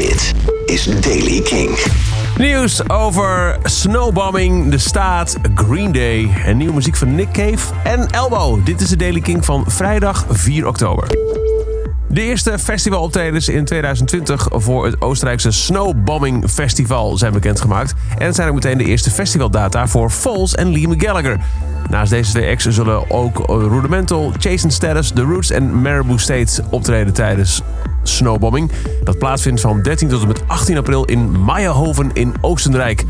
Dit is Daily King. Nieuws over snowbombing, de staat, Green Day en nieuwe muziek van Nick Cave en Elbow. Dit is de Daily King van vrijdag 4 oktober. De eerste festivaloptredens in 2020 voor het Oostenrijkse Snowbombing Festival zijn bekendgemaakt. En zijn ook meteen de eerste festivaldata voor Falls en Liam Gallagher. Naast deze twee acts zullen ook Rudimental, Jason Status, The Roots en Marabou State optreden tijdens Snowbombing. Dat plaatsvindt van 13 tot en met 18 april in Meijerhoven in Oostenrijk.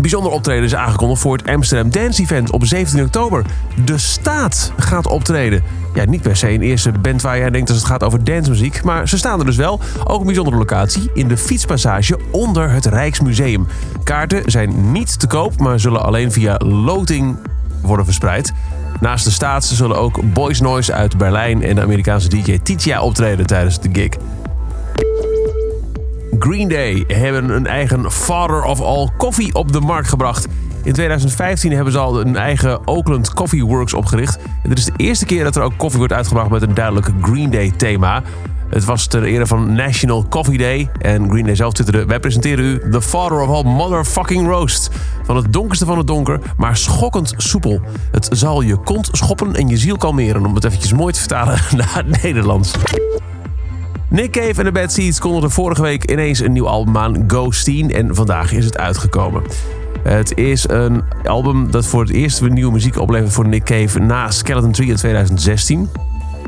Bijzonder optreden is aangekondigd voor het Amsterdam Dance Event op 17 oktober. De Staat gaat optreden. Ja, niet per se een eerste band waar jij denkt dat het gaat over dancemuziek, maar ze staan er dus wel. Ook een bijzondere locatie in de fietspassage onder het Rijksmuseum. Kaarten zijn niet te koop, maar zullen alleen via loting worden verspreid. Naast de staat zullen ook Boys Noise uit Berlijn en de Amerikaanse DJ Titia optreden tijdens de gig. Green Day hebben een eigen Father of All Coffee op de markt gebracht. In 2015 hebben ze al een eigen Oakland Coffee Works opgericht. Dit is de eerste keer dat er ook koffie wordt uitgebracht met een duidelijk Green Day thema. Het was ter ere van National Coffee Day. En Green Day zelf twitterde... Wij presenteren u The Father of All Motherfucking Roast. Van het donkerste van het donker, maar schokkend soepel. Het zal je kont schoppen en je ziel kalmeren... om het eventjes mooi te vertalen naar het Nederlands. Nick Cave en de Bad Seeds kondigden vorige week ineens een nieuw album aan, Ghosteen. En vandaag is het uitgekomen. Het is een album dat voor het eerst nieuwe muziek oplevert voor Nick Cave na Skeleton Tree in 2016.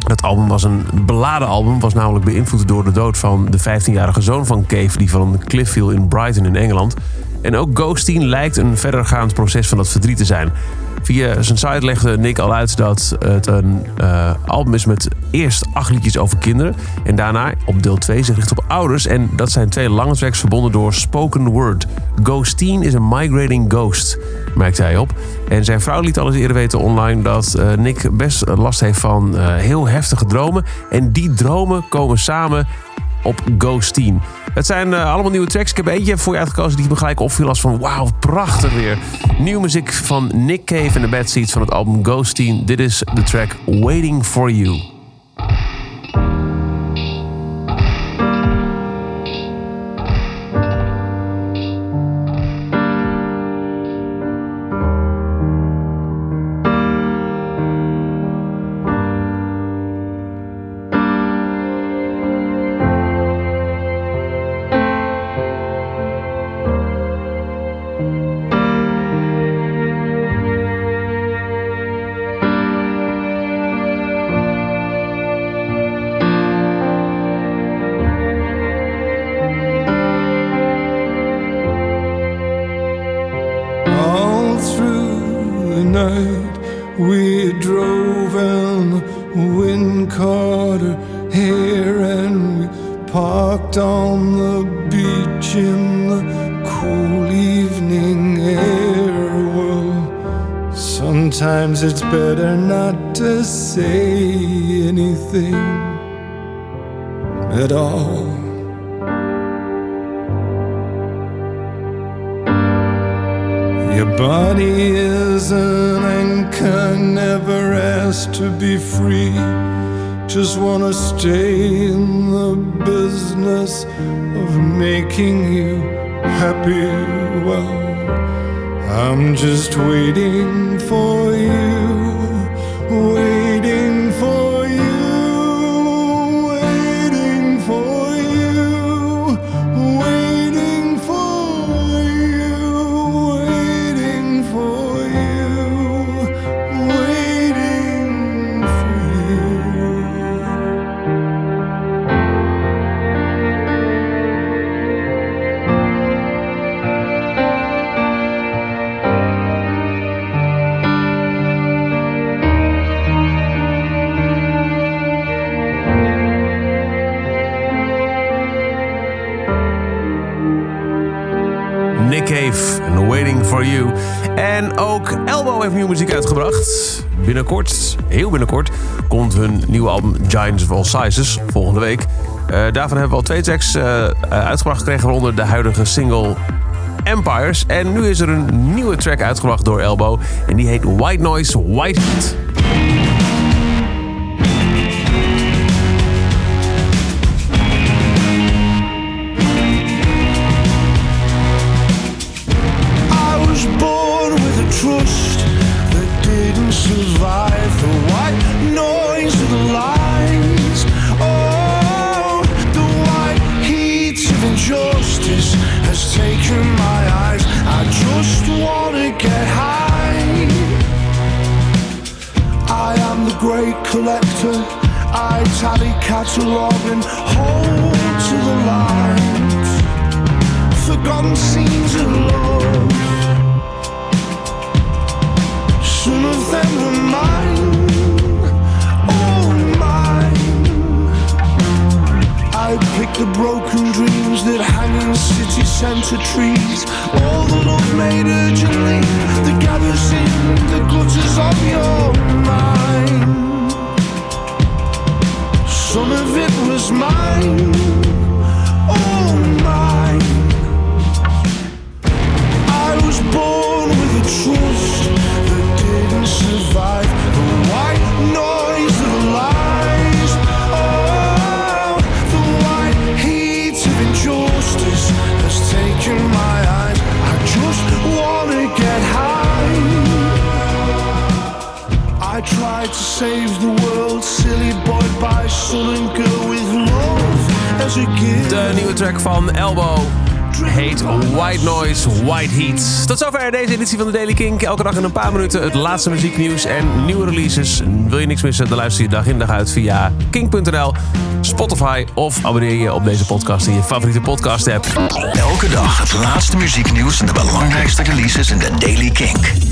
Dat album was een beladen album, was namelijk beïnvloed door de dood van de 15-jarige zoon van Cave, die van een cliff viel in Brighton in Engeland. En ook Ghosteen lijkt een verdergaand proces van dat verdriet te zijn. Via zijn site legde Nick al uit dat het een uh, album is met eerst acht liedjes over kinderen. En daarna op deel 2 zich richt op ouders. En dat zijn twee lange tracks verbonden door spoken word. Ghosteen is een migrating ghost, merkte hij op. En zijn vrouw liet al eens eerder weten online dat uh, Nick best last heeft van uh, heel heftige dromen. En die dromen komen samen op Ghosteen. Het zijn uh, allemaal nieuwe tracks. Ik heb eentje voor je uitgekozen die me gelijk opviel als van wauw, prachtig weer. Nieuwe muziek van Nick Cave en de Bad Seeds van het album Ghosteen. Dit is de track Waiting For You. Night we drove wind caught her hair and we parked on the beach in the cool evening air. Well, sometimes it's better not to say anything at all. Your body is an anchor, never asked to be free. Just wanna stay in the business of making you happy. Well, I'm just waiting for you, Nick Cave en Waiting For You. En ook Elbow heeft nieuwe muziek uitgebracht. Binnenkort, heel binnenkort, komt hun nieuwe album Giants of All Sizes volgende week. Uh, daarvan hebben we al twee tracks uh, uitgebracht gekregen, waaronder de huidige single Empires. En nu is er een nieuwe track uitgebracht door Elbow. En die heet White Noise, White Heat. I am the great collector. I tally catalog and hold to the light. Forgotten scenes of love. Some of them were mine, all mine. I pick the broken dreams that hang in city centre trees. All the love made it. To save the world, silly boy by son and girl with love as a gift. De nieuwe track van Elbow heet White Noise, White Heat. Tot zover deze editie van de Daily Kink. Elke dag in een paar minuten het laatste muzieknieuws en nieuwe releases. Wil je niks missen, dan luister je dag in dag uit via kink.nl, Spotify of abonneer je op deze podcast in je favoriete podcast app. Elke dag het laatste muzieknieuws en de belangrijkste releases in de Daily Kink.